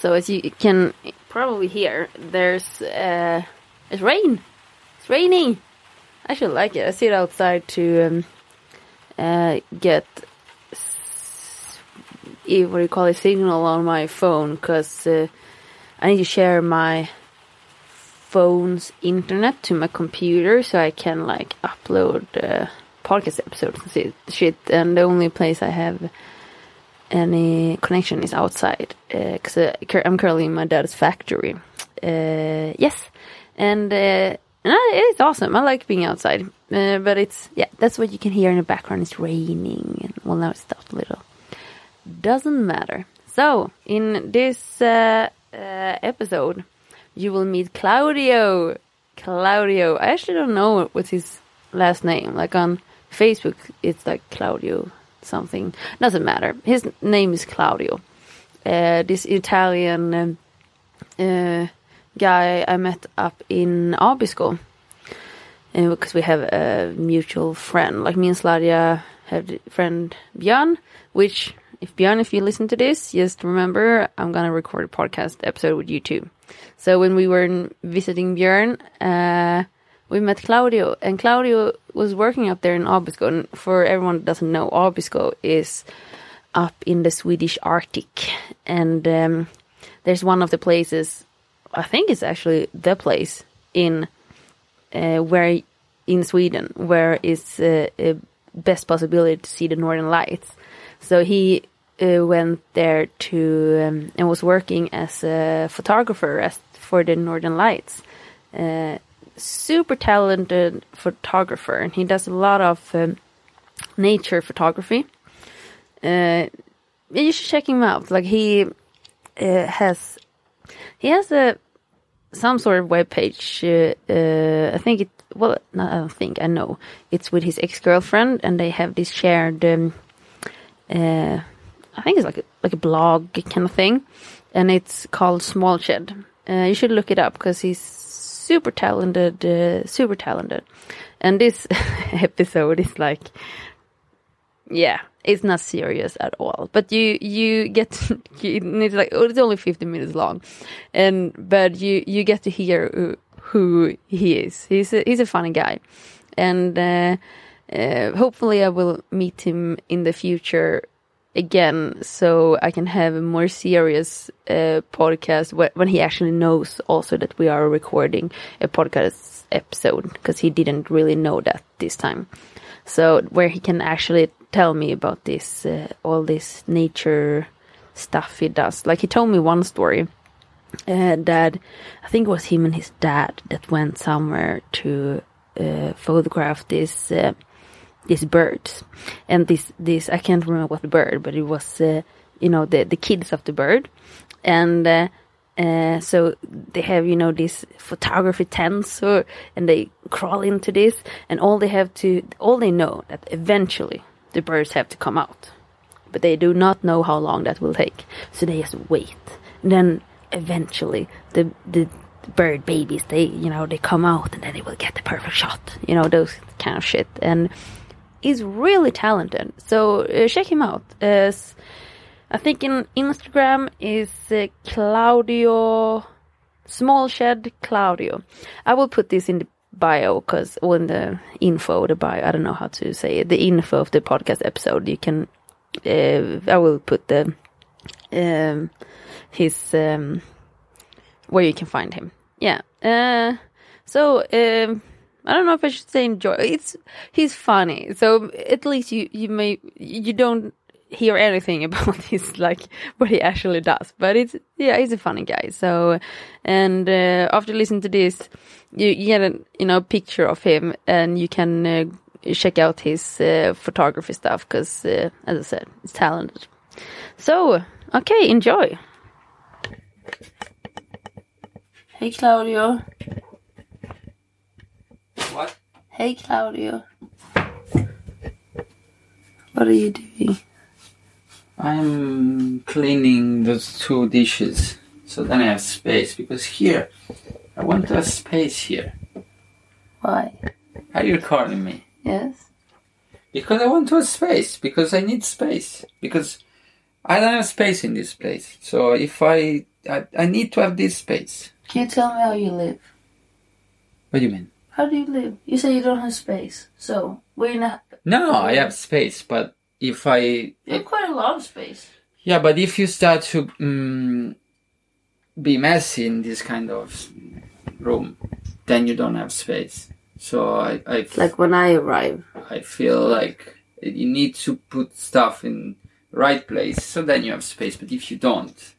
So as you can probably hear, there's uh, it's rain. It's raining. I should like it. I sit outside to um, uh, get what do you call it signal on my phone because uh, I need to share my phone's internet to my computer so I can like upload uh, podcast episodes and shit. And the only place I have any connection is outside because uh, cur- I'm currently in my dad's factory. Uh, yes, and uh, it's awesome. I like being outside, uh, but it's yeah, that's what you can hear in the background. It's raining, and well, now it stopped a little. Doesn't matter. So in this uh, uh, episode, you will meet Claudio. Claudio. I actually don't know what's his last name. Like on Facebook, it's like Claudio something. Doesn't matter. His name is Claudio. Uh, this Italian um, uh, guy I met up in Abisko. Uh, because we have a mutual friend. Like me and Sladia have the friend Björn, which if Björn, if you listen to this, just remember I'm gonna record a podcast episode with you too. So when we were visiting Björn, uh, we met Claudio, and Claudio was working up there in Abisko. And for everyone that doesn't know, Abisko is up in the Swedish Arctic, and um, there's one of the places. I think it's actually the place in uh, where in Sweden where is uh, best possibility to see the northern lights. So he uh, went there to um, and was working as a photographer as for the northern lights. Uh, super talented photographer, and he does a lot of um, nature photography. Uh, you should check him out. Like he uh, has, he has a some sort of web page. Uh, uh, I think it. Well, no, I don't think. I know it's with his ex girlfriend, and they have this shared. Um, uh, I think it's like a, like a blog kind of thing, and it's called Small Shed. Uh, you should look it up because he's super talented, uh, super talented. And this episode is like, yeah, it's not serious at all. But you you get it's like oh, it's only fifty minutes long, and but you you get to hear who, who he is. He's a, he's a funny guy, and uh, uh, hopefully I will meet him in the future again, so I can have a more serious uh, podcast wh- when he actually knows also that we are recording a podcast episode because he didn't really know that this time. So where he can actually tell me about this, uh, all this nature stuff he does. Like he told me one story. Uh, that I think it was him and his dad that went somewhere to uh, photograph this uh, these birds, and this this I can't remember what bird, but it was uh, you know the the kids of the bird, and uh, uh, so they have you know these photography tents, so, and they crawl into this, and all they have to all they know that eventually the birds have to come out, but they do not know how long that will take, so they just wait, and then eventually the the bird babies they you know they come out and then they will get the perfect shot. You know those kind of shit. And he's really talented. So uh, check him out. Uh, I think in Instagram is uh, Claudio Small Shed Claudio. I will put this in the bio because or in the info the bio. I don't know how to say it. The info of the podcast episode. You can. Uh, I will put the um, his um, where you can find him. Yeah. Uh, so um, I don't know if I should say enjoy. It's he's funny, so at least you you may you don't hear anything about his like what he actually does. But it's yeah, he's a funny guy. So and uh, after listening to this, you, you get a you know picture of him, and you can uh, check out his uh, photography stuff because uh, as I said, he's talented. So okay, enjoy. Hey Claudio. What? Hey Claudio. What are you doing? I'm cleaning those two dishes so then I have space because here I want to have space here. Why? Are you calling me? Yes. Because I want to have space. Because I need space. Because I don't have space in this place. So if I I, I need to have this space. Can you tell me how you live? What do you mean? How do you live? You say you don't have space. So, we're not. No, I have space, but if I You have quite a lot of space. yeah, but if you start to mm, be messy in this kind of room, then you don't have space. So I I, Like when I arrive. I feel like you need to put stuff in right place, so then you have space. But if you don't,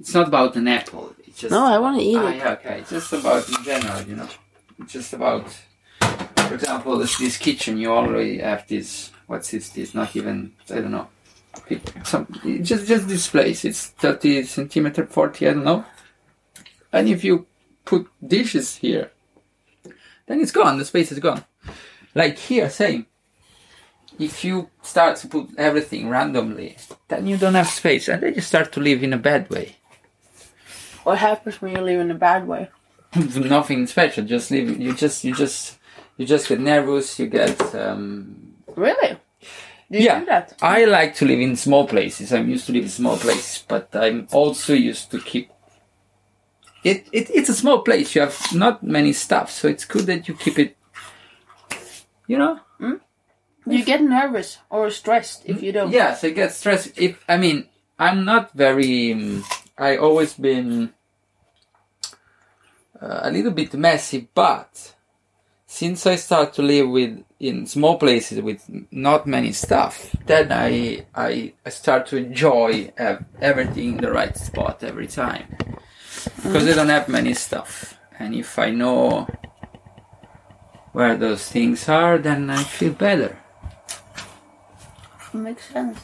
it's not about an apple. It's just No, I want to eat Ah, it. yeah, okay. It's just about in general, you know. Just about, for example, this, this kitchen. You already have this. What's this? This not even. I don't know. Some just just this place. It's thirty centimeter, forty. I don't know. And if you put dishes here, then it's gone. The space is gone. Like here, same. If you start to put everything randomly, then you don't have space, and then you start to live in a bad way. What happens when you live in a bad way? nothing special. Just leave. You just you just you just get nervous. You get um, Really? You yeah. do that? I like to live in small places. I'm used to live in small places, but I'm also used to keep. It, it it's a small place. You have not many stuff, so it's good that you keep it. You know. You get nervous or stressed if you don't. Yes, I get stressed. If I mean, I'm not very. Um, I always been a little bit messy, but since I start to live with in small places with not many stuff, then I I, I start to enjoy uh, everything in the right spot every time because I don't have many stuff, and if I know where those things are, then I feel better. Makes sense.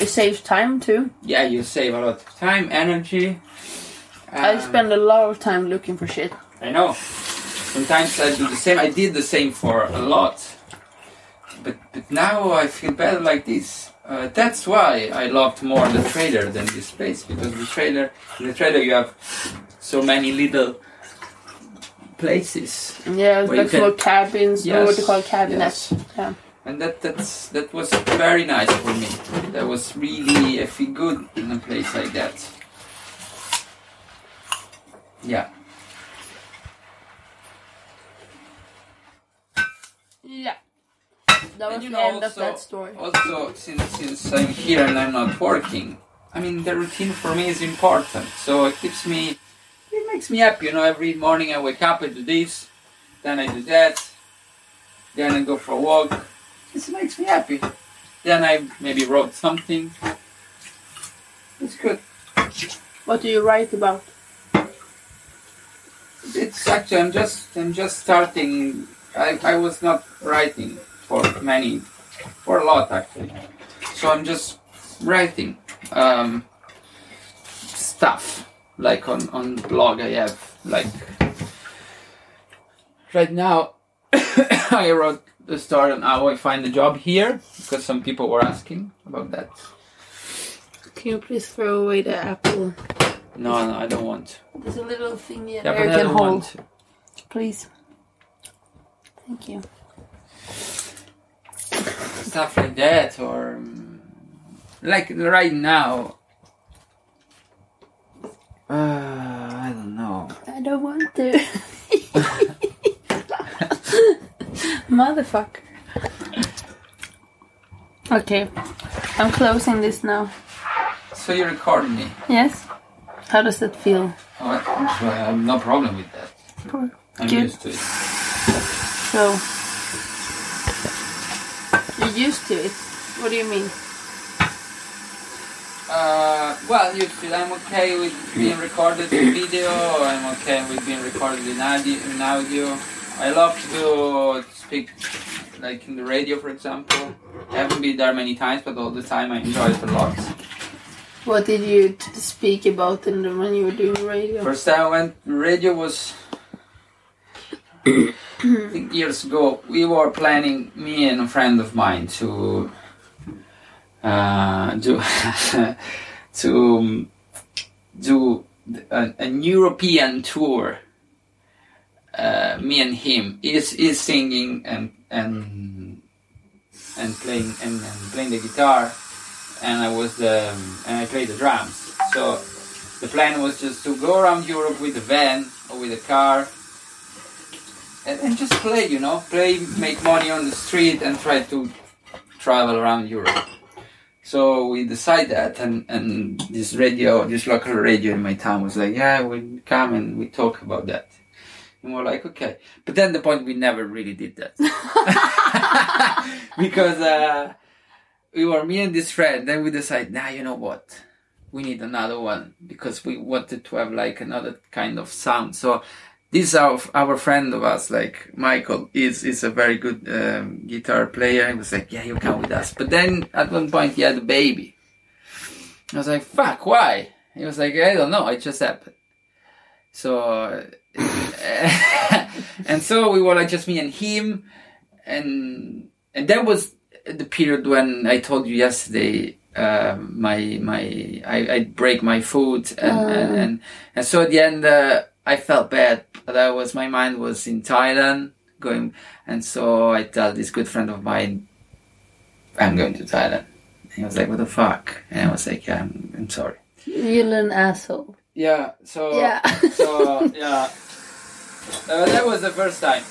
It saves time too. Yeah, you save a lot of time, energy. I Um, spend a lot of time looking for shit. I know. Sometimes I do the same. I did the same for a lot, but but now I feel better like this. Uh, that's why I loved more the trailer than this place because the trailer, in the trailer you have so many little places, Yeah, like can- cabins, or what you call cabinets. yes. Yeah. and that that's that was very nice for me. That was really I feel good in a place like that. Yeah. Yeah. That was And the know, end of that story. Also, since since I'm here and I'm not working, I mean the routine for me is important. So it keeps me, it makes me happy. You know, every morning I wake up, I do this, then I do that, then I go for a walk. This makes me happy. Then I maybe wrote something. It's good. What do you write about? Actually I'm just I'm just starting. I I was not writing for many, for a lot actually. So I'm just writing um, stuff like on on blog I have like right now. I wrote the story on how I find a job here because some people were asking about that. Can you please throw away the apple? No, no, I don't want. There's a little thing here Yeah, you but I can don't hold. want. Please. Thank you. stuff like that or like right now uh, i don't know I don't want to. Motherfucker. Okay. I'm closing this now. so you record me Yes? How does that feel? oh, I I have no problem with that i'm Good. used to it So. You're used to it. What do you mean? uh, well used to it. i'm okay with being recorded in video i'm okay with being recorded in audio, in audio. i love to speak like in the radio for example i haven't been there many times but all the time i enjoy it a lot What did you t- speak about in the, when you were doing radio? First time I went radio was years ago. We were planning, me and a friend of mine, to uh, do to um, do a, an European tour. Uh, me and him is is singing and and and playing and, and playing the guitar, and I was the and I played the drums. So the plan was just to go around Europe with a van or with a car and, and just play, you know, play, make money on the street, and try to travel around Europe. So we decided that, and, and this radio, this local radio in my town was like, yeah, we come and we talk about that. And we're like, okay. But then the point, we never really did that. because uh, we were me and this friend, then we decided, nah, you know what? We need another one because we wanted to have like another kind of sound. So this our our friend of us, like Michael, is is a very good um, guitar player. He was like, "Yeah, you come with us." But then at one point he had a baby. I was like, "Fuck, why?" He was like, "I don't know. It just happened." So, and so we were like just me and him, and and that was the period when I told you yesterday. Uh, my my I, I break my foot and, and, and and so at the end uh, I felt bad, I was my mind was in Thailand going, and so I tell this good friend of mine, I'm going to Thailand. And he was like, "What the fuck?" And I was like, yeah, "I'm, I'm sorry." You're an asshole. Yeah. So Yeah. so yeah, uh, that was the first time,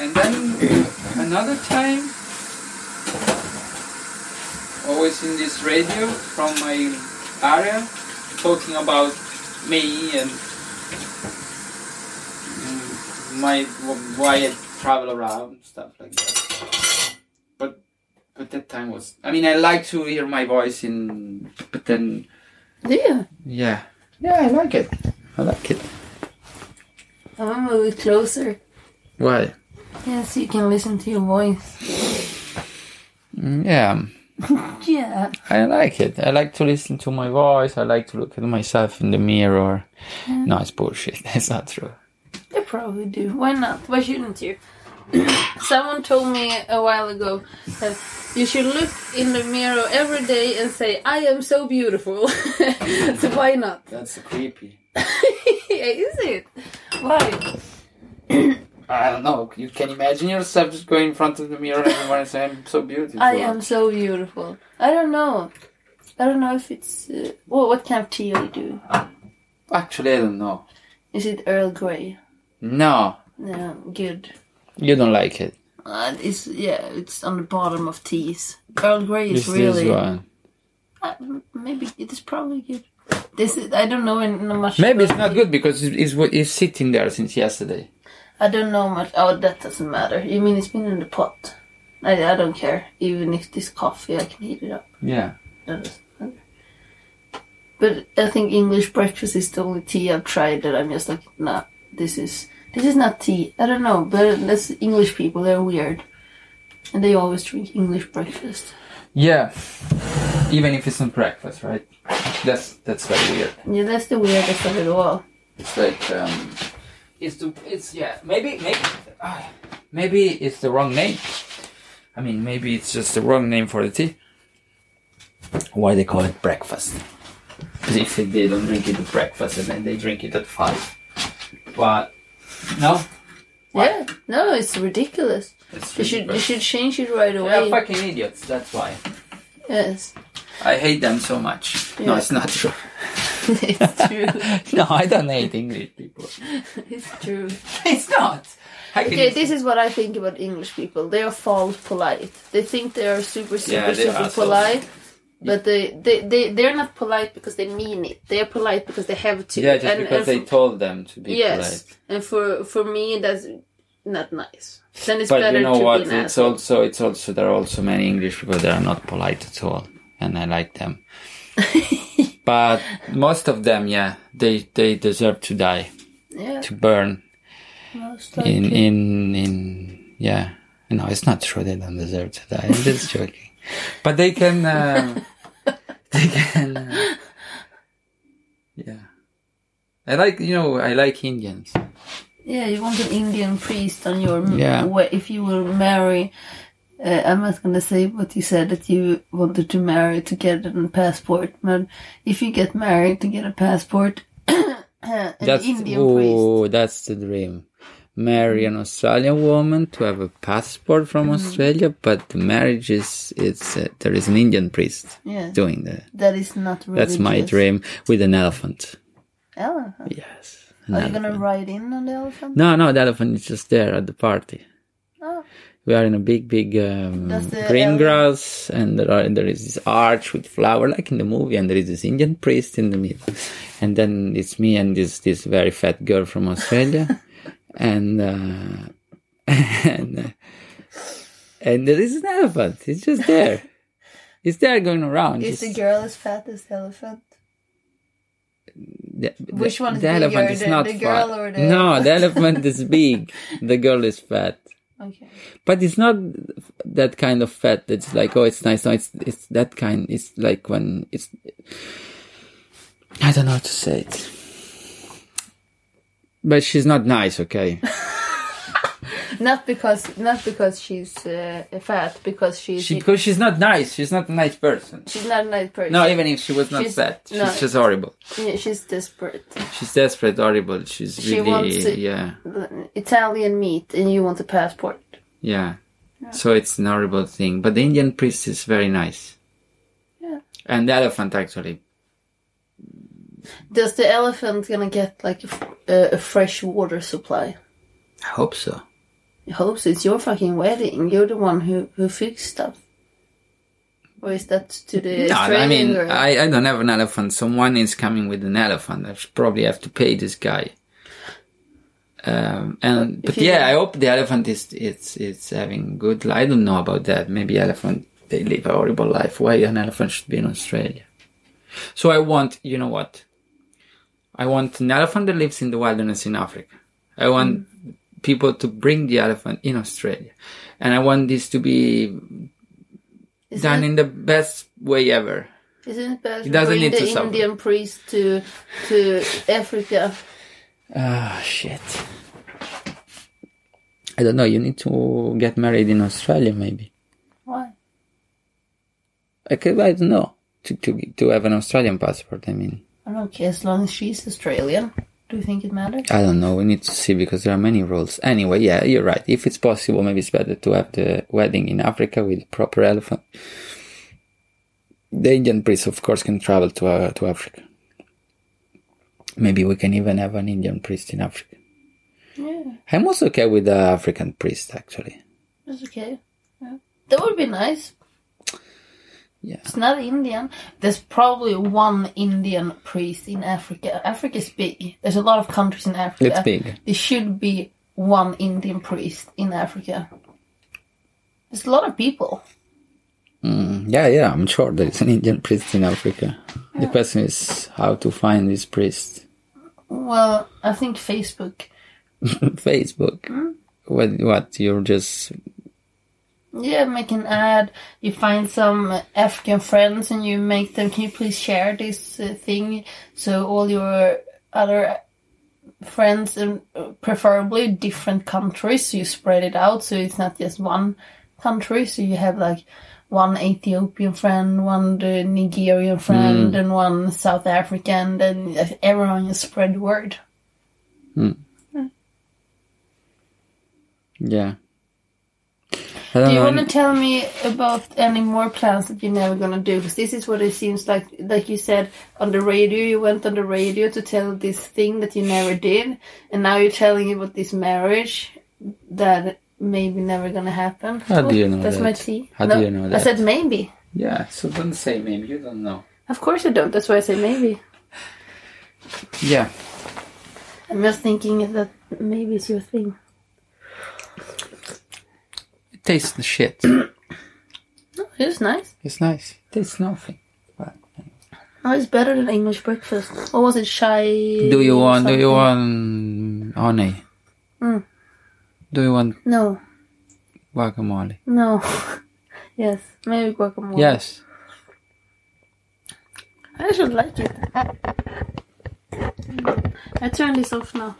and then another time, always in this radio from my area, talking about me and mm, my why I travel around stuff like that. But but that time was. I mean, I like to hear my voice in, but then Yeah. yeah, yeah, I like it. I like it. I'm gonna move closer. Why? Yeah, so you can listen to your voice. Mm, Yeah, Yeah. I like it. I like to listen to my voice. I like to look at myself in the mirror. No, it's bullshit. It's not true. You probably do. Why not? Why shouldn't you? Someone told me a while ago that you should look in the mirror every day and say, I am so beautiful. so why not? That's creepy. Is it? Why? I don't know. You can imagine yourself just going in front of the mirror and everyone and saying, "I'm so beautiful." I am so beautiful. I don't know. I don't know if it's. Uh, well, what kind of tea are you doing? Actually, I don't know. Is it Earl Grey? No, No, good. you don't like it. Uh, it's yeah, it's on the bottom of teas. Earl Grey is This really is one. uh, maybe it is probably good. This is, I don't know in- no much. Maybe it's not good because it's, it's, it's sitting there since yesterday. I don't know much. Oh, that doesn't matter. You mean it's been in the pot? I I don't care. Even if this coffee, I can heat it up. Yeah. That doesn't matter. But I think English breakfast is the only tea I've tried that I'm just like, nah, this is this is not tea. I don't know, but that's English people. They're weird, and they always drink English breakfast. Yeah. Even if it's not breakfast, right? That's that's very weird. Yeah, that's the weirdest of it all. It's like um, it's the it's yeah maybe maybe uh, maybe it's the wrong name. I mean maybe it's just the wrong name for the tea. Why they call it breakfast? Because if they don't drink it at breakfast and then they drink it at five. But no, Why? Yeah, no, it's ridiculous. it's They should they should change it right away. They're fucking idiots. That's why Yes, I hate them so much. No, it's not true. It's true. no, I don't hate English people. it's true. It's not. Okay, this is what I think about English people. They are false polite. They think they are super, super, Yeah, super so- polite. But they, they, they, they're not polite because they mean it. They are polite because they have to. Yeah, just And- because and they for- told them to be Yes. polite. And for, for me, that's not nice. Then it's But better you know to what? be It's asshole. also it's also there are also many English people that are not polite at all, and I like them. but most of them, yeah, they they deserve to die, yeah, to burn most in likely. in in yeah. No, it's not true. They don't deserve to die. I'm just joking. But they can. Um, they can. Uh, yeah. I like you know I like Indians. Yeah, you want an Indian priest on your Yeah. if you will marry. Uh, I'm not gonna say what you said that you wanted to marry to get a passport, but if you get married to get a passport, an That's Indian priest. oh, that's the dream. marry an Australian woman to have a passport from Australia, but the marriage is it's uh, there is an Indian priest Yeah. doing the. That is not religious. That's my dream with an elephant. Elephant. Yes. Are you gonna ride in on the elephant? No, no, the elephant is just there at the party. Oh. We are in a big, big um, the green grass, and there, are, there is this arch with flower, like in the movie, and there is this Indian priest in the middle, and then it's me and this this very fat girl from Australia, and uh, and uh, and there is an elephant. It's just there. It's there going around. Is the girl as fat as the elephant? the, Which one is the elephant is the- not the girl fat. or the No, the elephant is big. The girl is fat. Okay. But it's not that kind of fat that's like, oh, it's nice. No, it's it's that kind. It's like when it's. I don't know how to say it. But she's not nice, okay? Not because not because she's uh, fat, because she's She because she's not nice. She's not a nice person. she's not a nice person. No, even if she was not She's- fat, she's no. just horrible. Yeah, she's desperate. She's desperate, horrible. She's She really, wants to- yeah, Italian meat, and you want a passport. yeah. So it's an horrible thing. But the Indian priest is very nice. Yeah. And the elephant actually. Does the elephant gonna get like a fresh water supply? I hope so. I hope so. It's your fucking wedding. You're the one who who fixed stuff. Or is that to the No, I mean? I, I don't have an elephant. Someone is coming with an elephant. I should probably have to pay this guy. Um, and But but yeah, I hope the elephant is it's it's having good. li- I don't know about that. Maybe elephant they live a horrible life. Why an elephant should be in Australia? So I want, you know what? I want an elephant that lives in the wilderness in Africa. I want people to bring the elephant in Australia, and I want this to be Isn't done it, in the best way ever. isn't it better It to doesn't bring need the to suffer. Indian priest to to Africa? Ah, shit. I don't know. You need to get married in Australia, maybe. Why? I, could, I don't know. To, to to have an Australian passport. I mean, I don't care as long as she's Australian. Do you think it matters? I don't know. We need to see because there are many rules. Anyway, yeah, you're right. If it's possible, maybe it's better to have the wedding in Africa with proper elephant. The Indian priest, of course, can travel to uh, to Africa. Maybe we can even have an Indian priest in Africa. Yeah, I'm also okay with the African priest, actually. that's okay. Yeah. That would be nice. Yeah. It's not Indian. There's probably one Indian priest in Africa. Africa is big. There's a lot of countries in Africa. It's big. There should be one Indian priest in Africa. There's a lot of people. Mm, yeah, yeah, I'm sure there is an Indian priest in Africa. The question is how to find this priest. Well, I think Facebook. Facebook. What? What? You're just Yeah, make an ad. You find some African friends and you make them. Can you please share this uh, thing so all your other friends and uh, preferably different countries. So you spread it out so it's not just one country. So you have like one Ethiopian friend, one the Nigerian friend, hmm. and one South African. Then uh, everyone just spread the word. Hmm. Hmm. yeah. Do you want to tell me about any more plans that you're never gonna do? Because this is what it seems like. Like you said on the radio, you went on the radio to tell this thing that you never did, and now you're telling me about this marriage that maybe never gonna happen. How do you know That's that? my tea. How do you know that? I said maybe. Yeah. So don't say maybe. You don't know. Of course I don't. That's why I say maybe. Yeah. I'm just thinking that maybe it's your thing. It tastes shit. It's nice. It's nice. It tastes nothing. But Oh, it's better than English breakfast. Or was it shy? do you want? Do you want honey? Mm. Do you want No. guacamole? No. yes, maybe guacamole. Yes. I should like it. I turn this off now.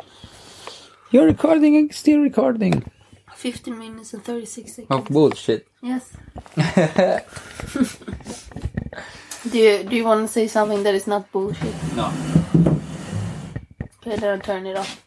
You're recording. Still recording. 15 minutes and 36 seconds. Of bullshit. Yes. do you do you want to say something that is not bullshit? No. Okay, then I'll turn it off.